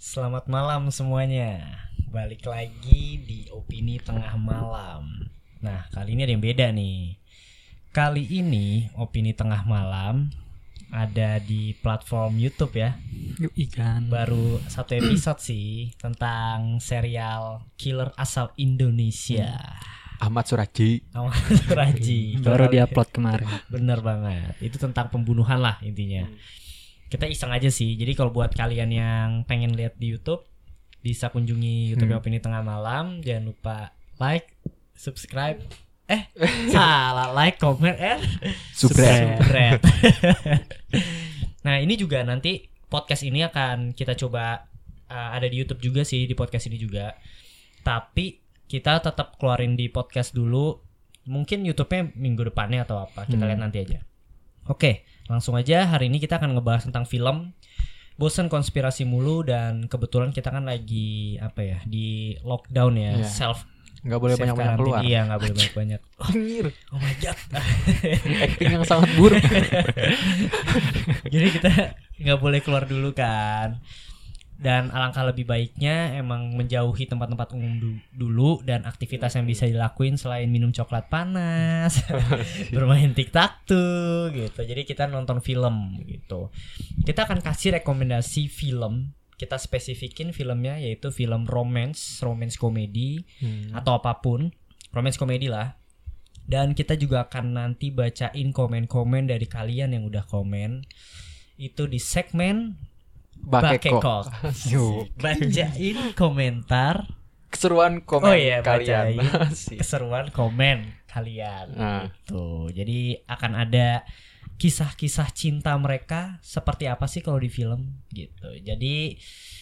Selamat malam semuanya. Balik lagi di opini tengah malam. Nah, kali ini ada yang beda nih. Kali ini opini tengah malam ada di platform YouTube ya. Yuk ikan. Baru satu episode sih tentang serial Killer asal Indonesia. Ahmad Suraji. Ahmad Raji. Baru diupload kemarin. Bener banget. Itu tentang pembunuhan lah intinya. Kita iseng aja sih. Jadi kalau buat kalian yang pengen lihat di YouTube bisa kunjungi YouTube Hmm. Opini Tengah Malam. Jangan lupa like, subscribe. Eh, salah like, comment, Subscribe. subscribe. nah, ini juga nanti podcast ini akan kita coba uh, ada di YouTube juga sih di podcast ini juga. Tapi kita tetap keluarin di podcast dulu. Mungkin YouTube-nya minggu depannya atau apa. Kita Hmm. lihat nanti aja. Oke, langsung aja hari ini kita akan ngebahas tentang film. Bosen konspirasi mulu dan kebetulan kita kan lagi apa ya di lockdown ya, Iya. self Nggak boleh banyak banyak keluar. Iya, nggak boleh banyak banyak. Anjir. Oh my god. Acting yang sangat buruk. Jadi kita nggak boleh keluar dulu kan. Dan alangkah lebih baiknya emang menjauhi tempat-tempat umum du- dulu dan aktivitas yang bisa dilakuin selain minum coklat panas, bermain tiktok tuh gitu. Jadi kita nonton film gitu. Kita akan kasih rekomendasi film. Kita spesifikin filmnya yaitu film romance, romance komedi Hmm. atau apa pun romance komedi lah dan kita juga akan nanti bacain komen-komen dari kalian yang udah komen itu di segmen. Bakekok Yuk. bacain komentar. Keseruan komen Oh iya, kalian. keseruan komen kalian. Nah. tuh jadi akan ada kisah-kisah cinta mereka seperti apa sih kalau di film? Gitu. Jadi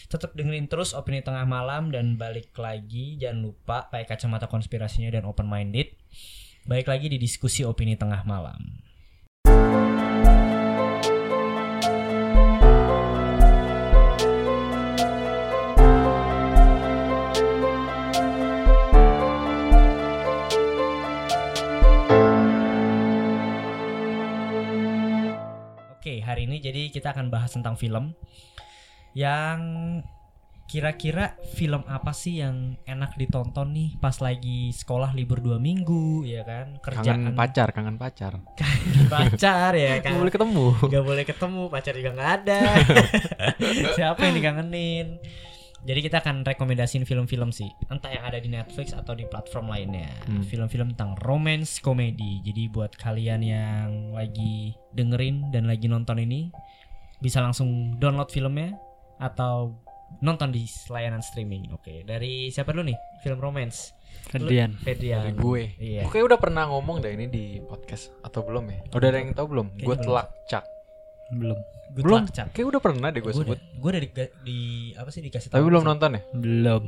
tetap dengerin terus opini tengah malam dan balik lagi jangan lupa pakai kacamata konspirasinya dan open minded balik lagi di diskusi opini tengah malam hari ini jadi kita akan bahas tentang film yang kira-kira film apa sih yang enak ditonton nih pas lagi sekolah libur dua minggu ya kan kerjaan Kangen pacar, kangen pacar. pacar ya kan Nggak boleh ketemu. nggak boleh ketemu pacar juga nggak ada siapa yang dikangenin jadi kita akan rekomendasiin film-film sih entah yang ada di Netflix atau di platform lainnya Hmm. film-film tentang romance komedi jadi buat kalian yang lagi dengerin dan lagi nonton ini bisa langsung download filmnya atau nonton di layanan streaming oke dari siapa dulu nih film romance Ferdian. Fedrian Dari gue. iya Oke udah pernah ngomong dah ini di podcast atau belum ya? Udah ada yang tahu belum? Gue telak cak. Belum. Good belum. luck. Kayak udah pernah deh gue sebut. gua udah di, di apa sih dikasih Tapi tahu belum sih. nonton ya? Belum.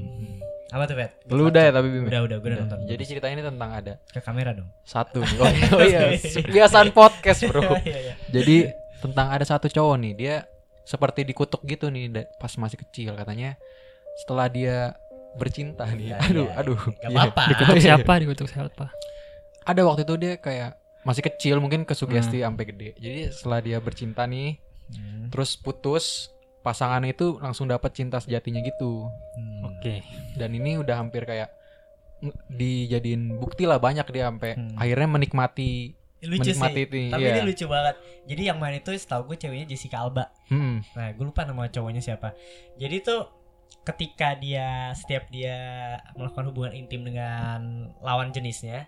Apa tuh, Fet? Lu udah ya tapi Bim. Udah, udah, gue udah nonton. Jadi ceritanya ini tentang ada ke kamera dong. satu nih. Oh, iya, oh iya, kebiasaan podcast, Bro. Iya, iya. Jadi tentang ada satu cowok nih, dia seperti dikutuk gitu nih pas masih kecil katanya. Setelah dia bercinta nih. Iya, aduh, iya. aduh. Gak Iya. apa-apa. Dikutuk Iya. siapa? Dikutuk siapa? Ada waktu itu dia kayak masih kecil mungkin kesugesti sampai gede. Jadi setelah dia bercinta nih, Hmm. terus putus, pasangannya itu langsung dapat cinta sejatinya gitu. Hmm. Oke. Dan ini udah hampir kayak dijadiin bukti lah banyak dia sampai Hmm. akhirnya menikmati Lucu menikmati sih. itu, Tapi iya. ini lucu banget. Jadi yang main itu setahu gue ceweknya Jessica Alba. Hmm. Nah, gue lupa nama cowoknya siapa. Jadi tuh ketika dia setiap dia melakukan hubungan intim dengan lawan jenisnya,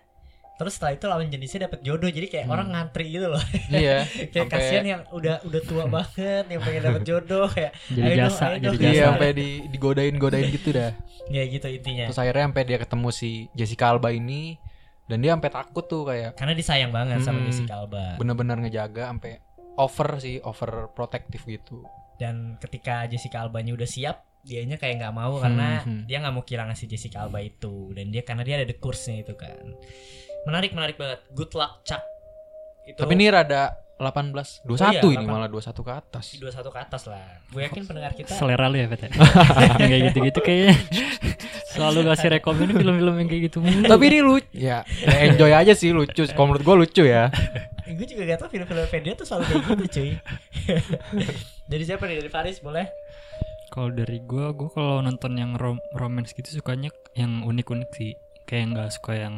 terus setelah itu lawan jenisnya dapat jodoh. Jadi kayak Hmm. orang ngantri gitu loh. Iya. kayak Sampai- kasihan yang udah udah tua banget yang pengen dapat jodoh kayak Jadi ayo dong, jasa, ayo jadi dong. jasa. Iya, sampai di digodain-godain gitu dah. ya gitu intinya. Terus akhirnya sampai dia ketemu si Jessica Alba ini dan dia sampai takut tuh kayak Karena disayang banget sama Hmm. Jessica Alba. bener-bener ngejaga sampai over sih, over protektif gitu. dan ketika Jessica Albanya udah siap dianya kayak nggak mau karena Hmm, hmm. dia nggak mau kehilangan si Jessica Alba itu dan dia karena dia ada the course-nya itu kan menarik menarik banget good luck Chuck itu Tapi ini rada 18 21 Oh iya, ini 8. malah 21 ke atas. dua satu ke atas lah gue yakin pendengar kita Selera lu ya? Yang kayak gitu-gitu kayaknya. Selalu ngasih rekomen film-film yang kayak gitu. Tapi ini lucu. Ya, ya enjoy aja sih lucu. Kalau menurut gua lucu ya. gue juga gak tau film-film Fedia tuh selalu kayak gitu cuy dari siapa nih dari Faris boleh Kalau dari gua, gua kalau nonton yang rom romance gitu sukanya yang unik-unik sih. Kayak nggak suka yang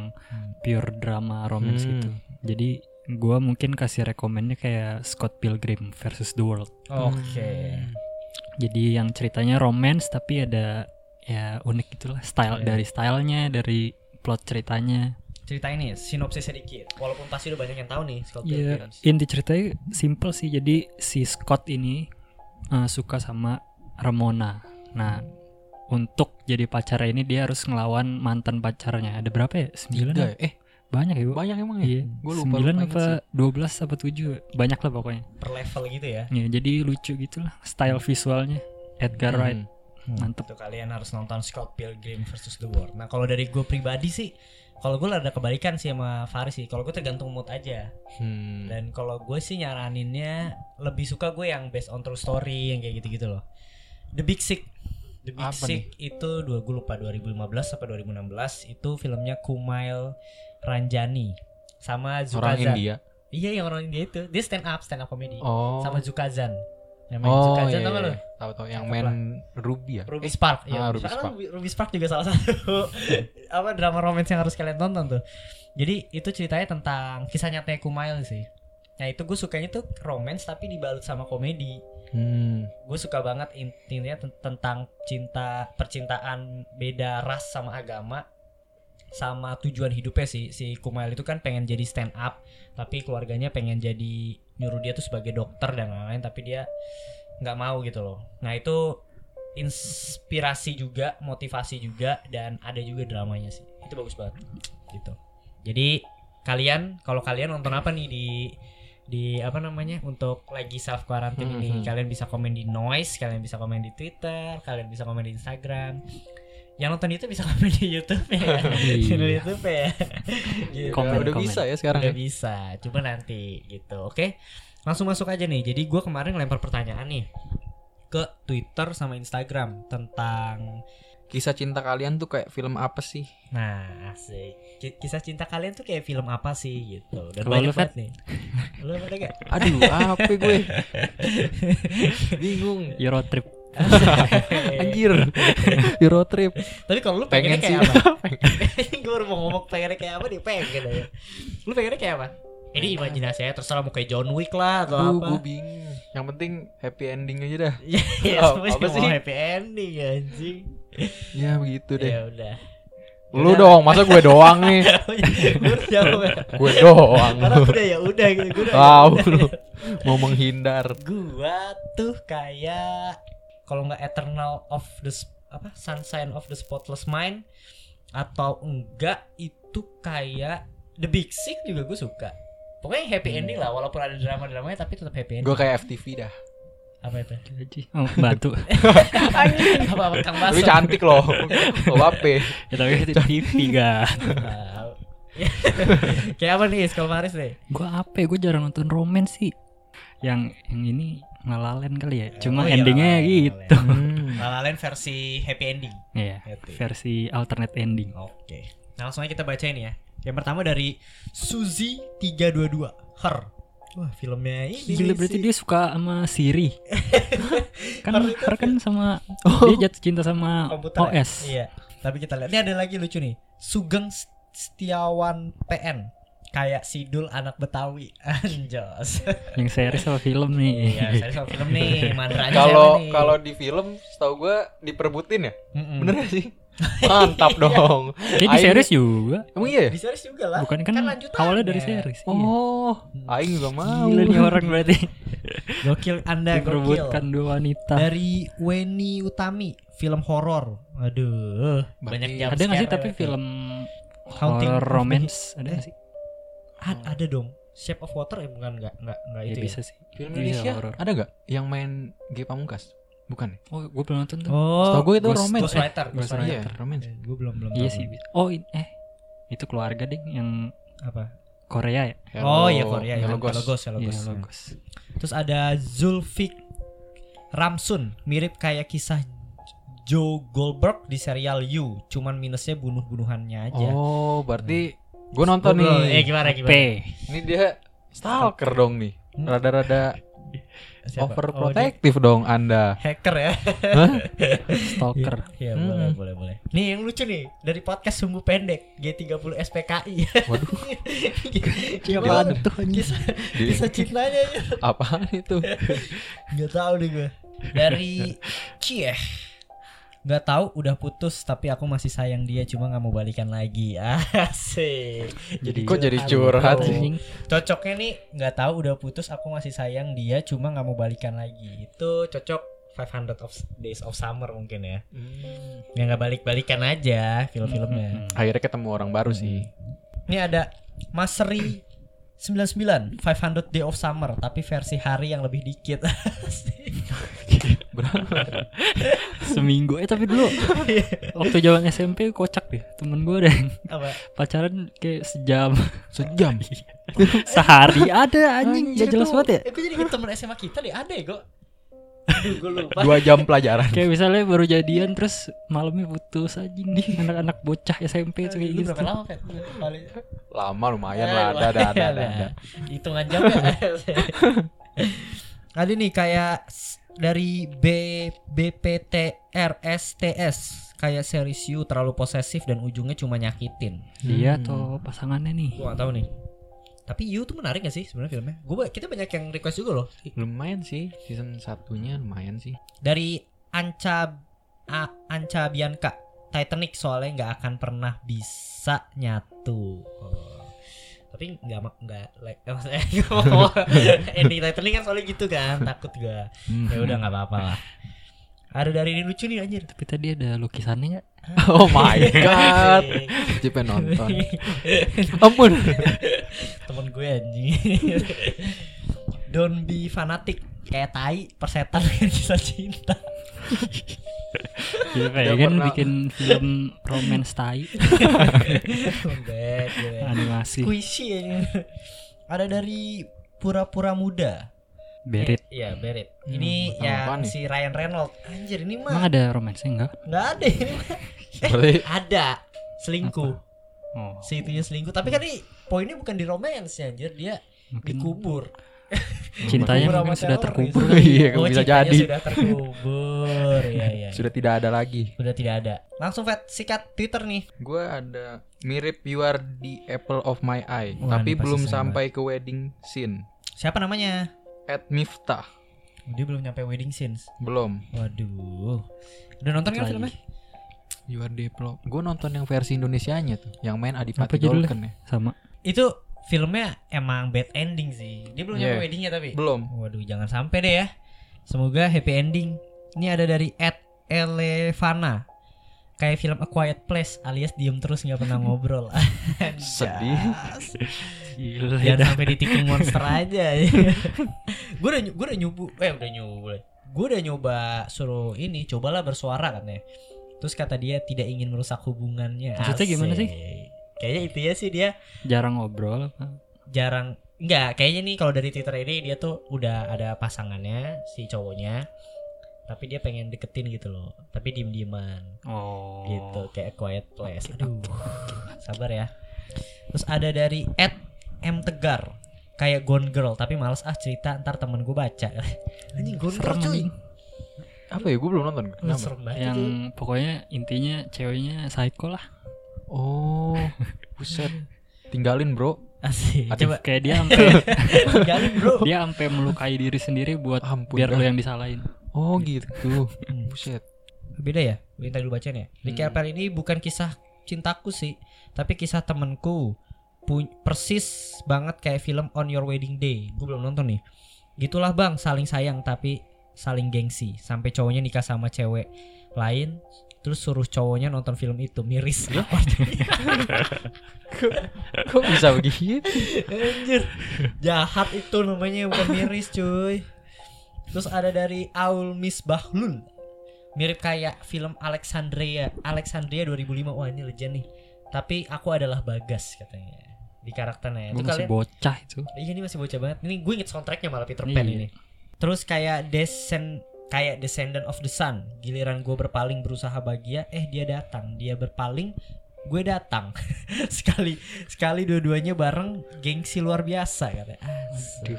pure drama romance Hmm. gitu. Jadi gua mungkin kasih rekomennya kayak Scott Pilgrim versus the World. Oke. Jadi yang ceritanya romance tapi ada ya unik gitulah style Iya. dari stylenya, dari plot ceritanya. Cerita ini sinopsis sedikit. Walaupun pasti udah banyak yang tahu nih Scott Ya Pilgrim. inti ceritanya simple sih. Jadi si Scott ini uh, suka sama Ramona. Nah untuk jadi pacarnya ini dia harus ngelawan mantan pacarnya. Ada berapa ya? Sembilan? Tiga ya? ya? Eh, Banyak ya? Bu? banyak emang ya? Iya. Gua lupa- Sembilan apa dua belas apa tujuh? Banyak lah pokoknya. Per level gitu ya. Ya, jadi lucu gitu lah style visualnya. Edgar Hmm. Wright mantep. Itu kalian harus nonton Scott Pilgrim versus the World. Nah kalau dari gue pribadi sih, kalau gue ada kebalikan sih sama Faris sih. Kalau gue tergantung mood aja. Hmm. Dan kalau gue sih nyaraninnya lebih suka gue yang based on true story yang kayak gitu-gitu loh. The Big Sick. The Big Apa Sick itu dua gue lupa 2015 apa 2016 itu filmnya Kumail Ranjani sama Orang Zukazan. India. Iya yang orang India itu. Dia stand up, stand up comedy. Oh. Sama Zukazan. Yang main Oh, Zukazan iya, tau gak iya. lo? Tahu tahu yang main. Ruby ya? Ruby Eh, Spark ya. ah, Ruby Spark. Ruby, Ruby Spark juga salah satu apa drama romance yang harus kalian tonton tuh. Jadi itu ceritanya tentang kisah nyatanya Kumail sih. Nah itu gue sukanya tuh romance tapi dibalut sama komedi. Hmm. Gue suka banget intinya ten- tentang cinta percintaan beda ras sama agama sama tujuan hidupnya sih si Kumail itu kan pengen jadi stand up tapi keluarganya pengen jadi nyuruh dia tuh sebagai dokter dan lain-lain tapi dia nggak mau gitu loh nah itu inspirasi juga motivasi juga dan ada juga dramanya sih itu bagus banget gitu jadi kalian kalau kalian nonton apa nih di di apa namanya untuk lagi self quarantine ini Mhm. kalian bisa komen di noise kalian bisa komen di twitter kalian bisa komen di instagram yang nonton itu bisa komen di YouTube ya Iya. channel YouTube ya gitu. Komen, udah komen. bisa ya sekarang udah ya? bisa coba nanti gitu oke langsung masuk aja nih jadi gue kemarin lempar pertanyaan nih ke Twitter sama Instagram tentang Kisah cinta kalian tuh kayak film apa sih? nah asik Ki- kisah cinta kalian tuh kayak film apa sih gitu dan Kalau banyak banget nih lu ada gak Aduh, apa gue? Bingung. Euro trip. Anjir. Euro trip. tapi kalau lu Pengen pengennya sih. kayak apa gue baru mau ngomong pengennya kayak apa nih pengen aja lu pengennya kayak apa ini imajinasi saya terserah mau kayak John Wick lah atau Aduh, apa gue bingung. Yang penting happy ending aja dah. ya, ya Oh, apa sih mau happy ending anjing Ya begitu deh. ya udah Lu dong, masa gue doang nih? gue udah jawab ya gue doang. karena udah ya udah gitu gue udah Tahu udah. lu. Mau menghindar. gua tuh kayak kalau nggak Eternal of the apa Sunshine of the Spotless Mind atau enggak itu kayak The Big Sick juga gue suka pokoknya happy ending lah walaupun ada drama dramanya tapi tetap happy ending Gue kayak FTV dah. apa itu Gaji. Oh, bantu. apa apa Kang Baso Tapi cantik loh. Gak apa ya, tapi TV ga. Tahu. kayak apa nih Skull Paris deh Gua apa ya? Gua jarang nonton romance sih. Yang yang ini ngelalen kali ya. Cuma Oh iya, endingnya Land, gitu. Hmm. La Land versi happy ending Iya, Happy. versi alternate ending. Oke. Nah, langsung aja kita baca ini ya. Yang pertama dari Suzy 322 Her. Wah, filmnya ini Gila berarti sih. dia suka sama Siri. kan itu Har kan sama dia jatuh cinta sama komputer. ya? OS. Iya. Tapi kita lihat. Ini ada lagi lucu nih. Sugeng Setiawan PN. Kayak Sidul anak Betawi. Anjos. Yang series sama film nih. Iya, saya soal film nih. Kalau kalau di film, setahu gue diperbutin ya. Mm-mm. Bener gak sih? Mantap dong. Jadi di series juga. Emang iya? ya? Di series juga lah. Bukan kan, lanjutannya. awalnya dari series. Iya. Oh, Aing juga mau. Gila nih orang berarti. Gokil Anda gokil. Diperebutkan dua wanita. Dari Weni Utami, film horor. Aduh, banyak jump Ada nggak sih tapi film Haunting horror romance ada nggak sih? A- ada dong. Shape of Water ya bukan nggak nggak nggak Ya itu bisa ya. sih. Film Bisa Indonesia ada gak yang main G Pamungkas? Bukan ya? Oh, gue belum nonton tuh. Oh, Setahu gue itu Ghost- romance. Ghostwriter, Eh, Ghostwriter. Iya, romance. gue belum belum. Iya tahu. sih. Oh, in- eh itu keluarga ding yang Apa? Korea ya? oh iya Korea ya. Hello, Hello Ghost. Ghost, Hello Iya, Ghost. logos. Terus ada Zulfik Ramsun, mirip kayak kisah Joe Goldberg di serial You, cuman minusnya bunuh-bunuhannya aja. Oh, berarti gue nonton belum- nih. Eh gimana P. gimana? Ini dia stalker dong nih. Hmm. Rada-rada Siapa? Oh, Overprotective dong Anda. hacker ya. Stalker. Iya, Hmm. boleh, boleh, boleh. Nih yang lucu nih dari podcast sumbu pendek G30 SPKI. Waduh, Gimana tuh Kisah, kisah cintanya ya. apaan itu? Gak tahu deh gue. Dari Cie. Gak tahu udah putus tapi aku masih sayang dia cuma nggak mau balikan lagi. Asik. Jadi Kok jadi curhat sih? Cocoknya nih nggak tahu udah putus aku masih sayang dia cuma nggak mau balikan lagi. Itu cocok 500 of Days of Summer mungkin ya. Ya nggak balik-balikan aja film-filmnya. Akhirnya ketemu orang baru sih. Ini ada Masri 99 500 Day of Summer tapi versi hari yang lebih dikit. Berapa? Seminggu. Eh tapi dulu waktu zaman SMP kocak deh. Temen gue Apa? pacaran kayak sejam. Sejam. Sehari ada anjing. Gak jelas banget ya. Eh, gue jadi temen SMA kita deh ada ya kok. Aduh gue lupa. Dua jam pelajaran. Kayak misalnya baru jadian terus malamnya putus anjing nih anak-anak bocah SMP tuh kayak gitu. berapa lama. Lama lumayan Eh, lah. Ada, ada, ada, ada. Hitungan jam ya. Ada nih kayak s- dari B BPTRSTS kayak series you terlalu posesif dan ujungnya cuma nyakitin. Dia Hmm. tuh pasangannya nih. Gua tahu nih. Tapi You tuh menarik gak sih sebenarnya filmnya? Gue kita banyak yang request juga loh. Lumayan sih. Season satunya lumayan sih. Dari Anca A- Anca Bianca Titanic soalnya nggak akan pernah bisa nyatu. Oh. Tapi nggak nggak like eh, maksudnya ending Titanic kan soalnya gitu kan takut gak. Ya udah nggak apa-apa lah. Ada dari ini lucu nih anjir. Tapi tadi ada lukisannya nggak? Oh my god. Cipe nonton. Ampun. Temen gue anjing. Don't be fanatic kayak tai persetan dengan kisah cinta. Dia Dia pengen pernah- bikin film romance tai animasi. Squishy aja. Ada dari pura-pura muda. Berit. Eh, Iya, Berit. Hmm, Ini ya nih? si Ryan Reynolds. Anjir, ini Emang mah ada romansnya enggak? nggak ada ini mah. Berarti Ada selingkuh. Oh, Si itunya selingkuh. Tapi kan ini poinnya bukan di romance ya, anjir. Dia mungkin dikubur. cintanya mungkin sudah terkubur. Iya, Oh, bisa jadi. Sudah terkubur. Iya, iya. sudah tidak ada lagi. Sudah tidak ada. Langsung Fat sikat Twitter nih. Gue ada mirip you are the apple of my eye, Wah, tapi belum sama. sampai ke wedding scene. Siapa namanya? At Miftah Dia belum nyampe wedding scenes. belum. Waduh. Udah nonton kan filmnya? You are the apple. Gue nonton yang versi Indonesianya tuh, yang main Adipati? Dolken ya. Sama. Itu filmnya emang bad ending sih. Dia belum nyampe Yeah. weddingnya tapi. Belum. Waduh, jangan sampai deh ya. Semoga happy ending. Ini ada dari Ed Elevana. Kayak film A Quiet Place alias diem terus nggak pernah ngobrol. Sedih. Gila Jangan ya. sampai ditikung monster aja. gue udah gue udah nyoba, eh udah nyoba. Gue udah nyoba suruh ini, cobalah bersuara katanya. Terus kata dia tidak ingin merusak hubungannya. Maksudnya gimana sih? Kayaknya itu ya sih dia Jarang ngobrol apa? jarang enggak kayaknya nih kalau dari Twitter ini dia tuh udah ada pasangannya si cowoknya tapi dia pengen deketin gitu loh tapi diem dieman Oh. gitu kayak quiet place aduh sabar ya terus ada dari Ed M Tegar kayak Gone Girl tapi males ah cerita ntar temen gue baca anjing Gone Girl cuy. Apa ya? Gue belum nonton. Yang pokoknya intinya ceweknya psycho lah. Oh, buset. Tinggalin bro. asik Aduh. coba Kayak dia sampai tinggalin bro dia sampai melukai diri sendiri buat Ampun biar dah. lu yang disalahin. Oh gitu. Hmm. Buset. Beda ya? Minta dulu bacain ya. Ricky Hmm. Ini bukan kisah cintaku sih, tapi kisah temenku. Pu- persis banget kayak film On Your Wedding Day. Gue belum nonton nih. Gitulah bang, saling sayang tapi saling gengsi. Sampai cowoknya nikah sama cewek lain, terus suruh cowoknya nonton film itu miris. Kok bisa begitu? Anjir, jahat itu namanya bukan miris cuy. Terus ada dari Aul Misbahlul. Mirip kayak film Alexandria, Alexandria 2005. Wah, ini legend nih. Tapi aku adalah Bagas katanya. Di karakternya. Itu masih kalian bocah itu. Iya ini masih bocah banget. Ini gue inget soundtracknya malah Peter Pan Iya. ini. Terus kayak Descend kayak Descendant of the Sun. Giliran gue berpaling berusaha bahagia, eh dia datang. Dia berpaling gue datang sekali sekali dua-duanya bareng gengsi luar biasa katanya Asik.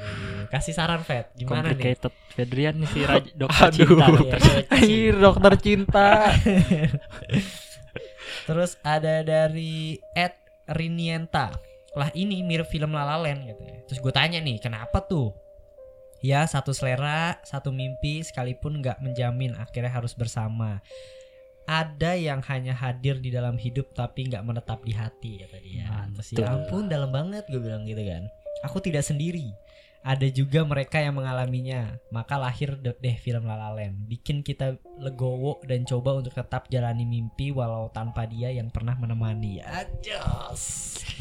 kasih saran Fed gimana nih Complicated Fedrian nih si Raja dokter Aduh. cinta. Dokter cinta. Anjir, dokter cinta. Terus ada dari Ed Rinienta. Lah ini mirip film La La Land gitu ya. Terus gue tanya nih, kenapa tuh? Ya satu selera, satu mimpi sekalipun nggak menjamin akhirnya harus bersama. Ada yang hanya hadir di dalam hidup tapi nggak menetap di hati kata dia. Terus ya ampun dalam banget gue bilang gitu kan. Aku tidak sendiri. Ada juga mereka yang mengalaminya. Maka lahir de- deh film La La Land. Bikin kita legowo dan coba untuk tetap jalani mimpi walau tanpa dia yang pernah menemani. Ajos.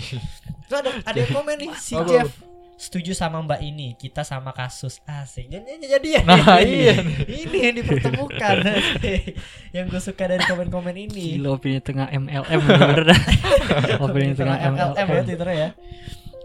Terus ada ada yang komen nih si Jeff. Setuju sama Mbak ini, kita sama kasus asik. Jadi jadi ya. Nah, ini, iya. Ini yang dipertemukan. yang gue suka dari komen-komen ini. Gila opini tengah MLM bener dah. opini tengah MLM ya MLM. Twitternya ya.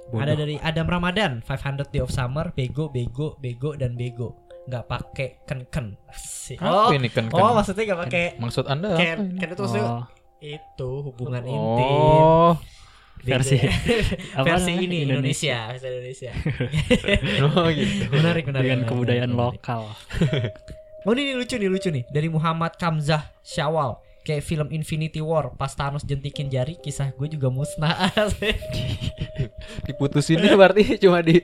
Bodoh. Ada dari Adam Ramadan 500 Day of Summer Bego Bego Bego dan Bego nggak pakai ken ken Asik. Apa oh ini kan? oh maksudnya nggak pakai Maksud Anda ken ken itu maksudnya Oh, itu hubungan intim Oh, Bego. Versi apa versi ini Indonesia versi Indonesia oh gitu. menarik menarik dengan menarik, kebudayaan menarik. lokal. oh ini, ini lucu nih lucu nih dari Muhammad Kamzah Syawal kayak film Infinity War pas Thanos jentikin jari kisah gue juga musnah. Diputusinnya berarti cuma di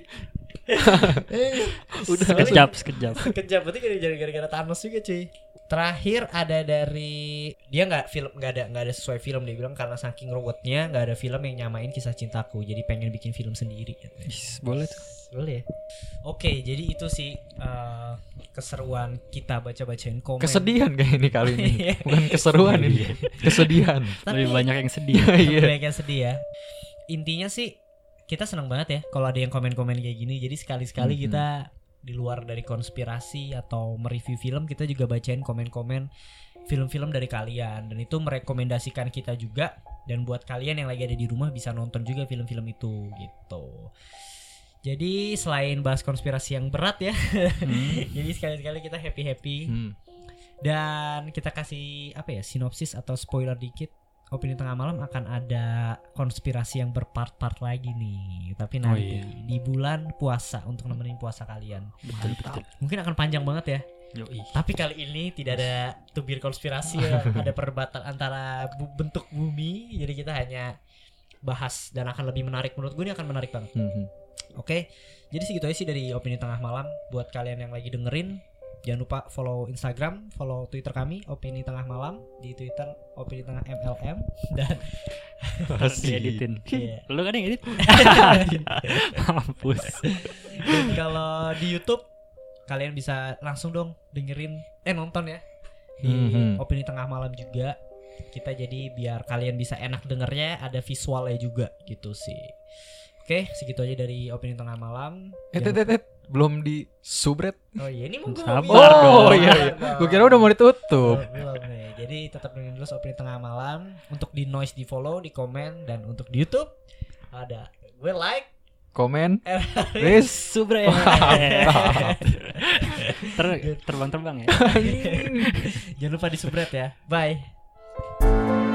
udah Sekejap, sekejap. Kejam berarti gara- gara-gara Thanos juga cuy. Terakhir ada dari dia nggak film nggak ada nggak ada sesuai film dia bilang karena saking ruwetnya nggak ada film yang nyamain kisah cintaku jadi pengen bikin film sendiri. Is, boleh tuh. Boleh ya. Oke jadi itu sih eh, keseruan kita baca-bacain komen. kesedihan kayak ini kali ini. Iya. Bukan keseruan ini. Kesedihan. Tapi Lebih banyak yang sedih. lebih banyak yang sedih ya. Intinya sih kita senang banget ya kalau ada yang komen-komen kayak gini. Jadi sekali-sekali Mhm. kita di luar dari konspirasi atau mereview film kita juga bacain komen-komen film-film dari kalian dan itu merekomendasikan kita juga dan buat kalian yang lagi ada di rumah bisa nonton juga film-film itu gitu. Jadi selain bahas konspirasi yang berat ya, Hmm. jadi sekali-sekali kita happy-happy Hmm. dan kita kasih apa ya sinopsis atau spoiler dikit. Opini tengah malam akan ada konspirasi yang berpart-part lagi nih. Tapi Oh, nanti iya. di bulan puasa untuk nemenin puasa kalian. Betul, betul. Mungkin akan panjang banget ya. Yoi. Tapi kali ini tidak ada tubir konspirasi ya. ada perdebatan antara bu- bentuk bumi. Jadi kita hanya bahas dan akan lebih menarik menurut gue ini akan menarik banget. Hmm. Oke, jadi segitu aja sih dari opini tengah malam. Buat kalian yang lagi dengerin, jangan lupa follow Instagram, follow Twitter kami, opini tengah malam di Twitter opini tengah MLM dan Dieditin. Iya. Lu kan yang edit? Mampus. dan kalau di YouTube kalian bisa langsung dong dengerin eh nonton ya di Mhm. opini tengah malam juga. Kita jadi biar kalian bisa enak dengernya, ada visualnya juga gitu sih. Oke, segitu aja dari opini tengah malam. Eh, Jangan tet, tet, tet. belum di subret. Oh iya ini mau gue Sabar Oh dong. iya, iya. Gue kira udah mau ditutup. Belum nih. Jadi tetap dengerin dulu opini tengah malam. Untuk di noise di follow, di komen dan untuk di YouTube ada gue like. Komen. eh, Wis. Subre. Ter terbang-terbang ya. Jangan lupa di subscribe ya. Bye.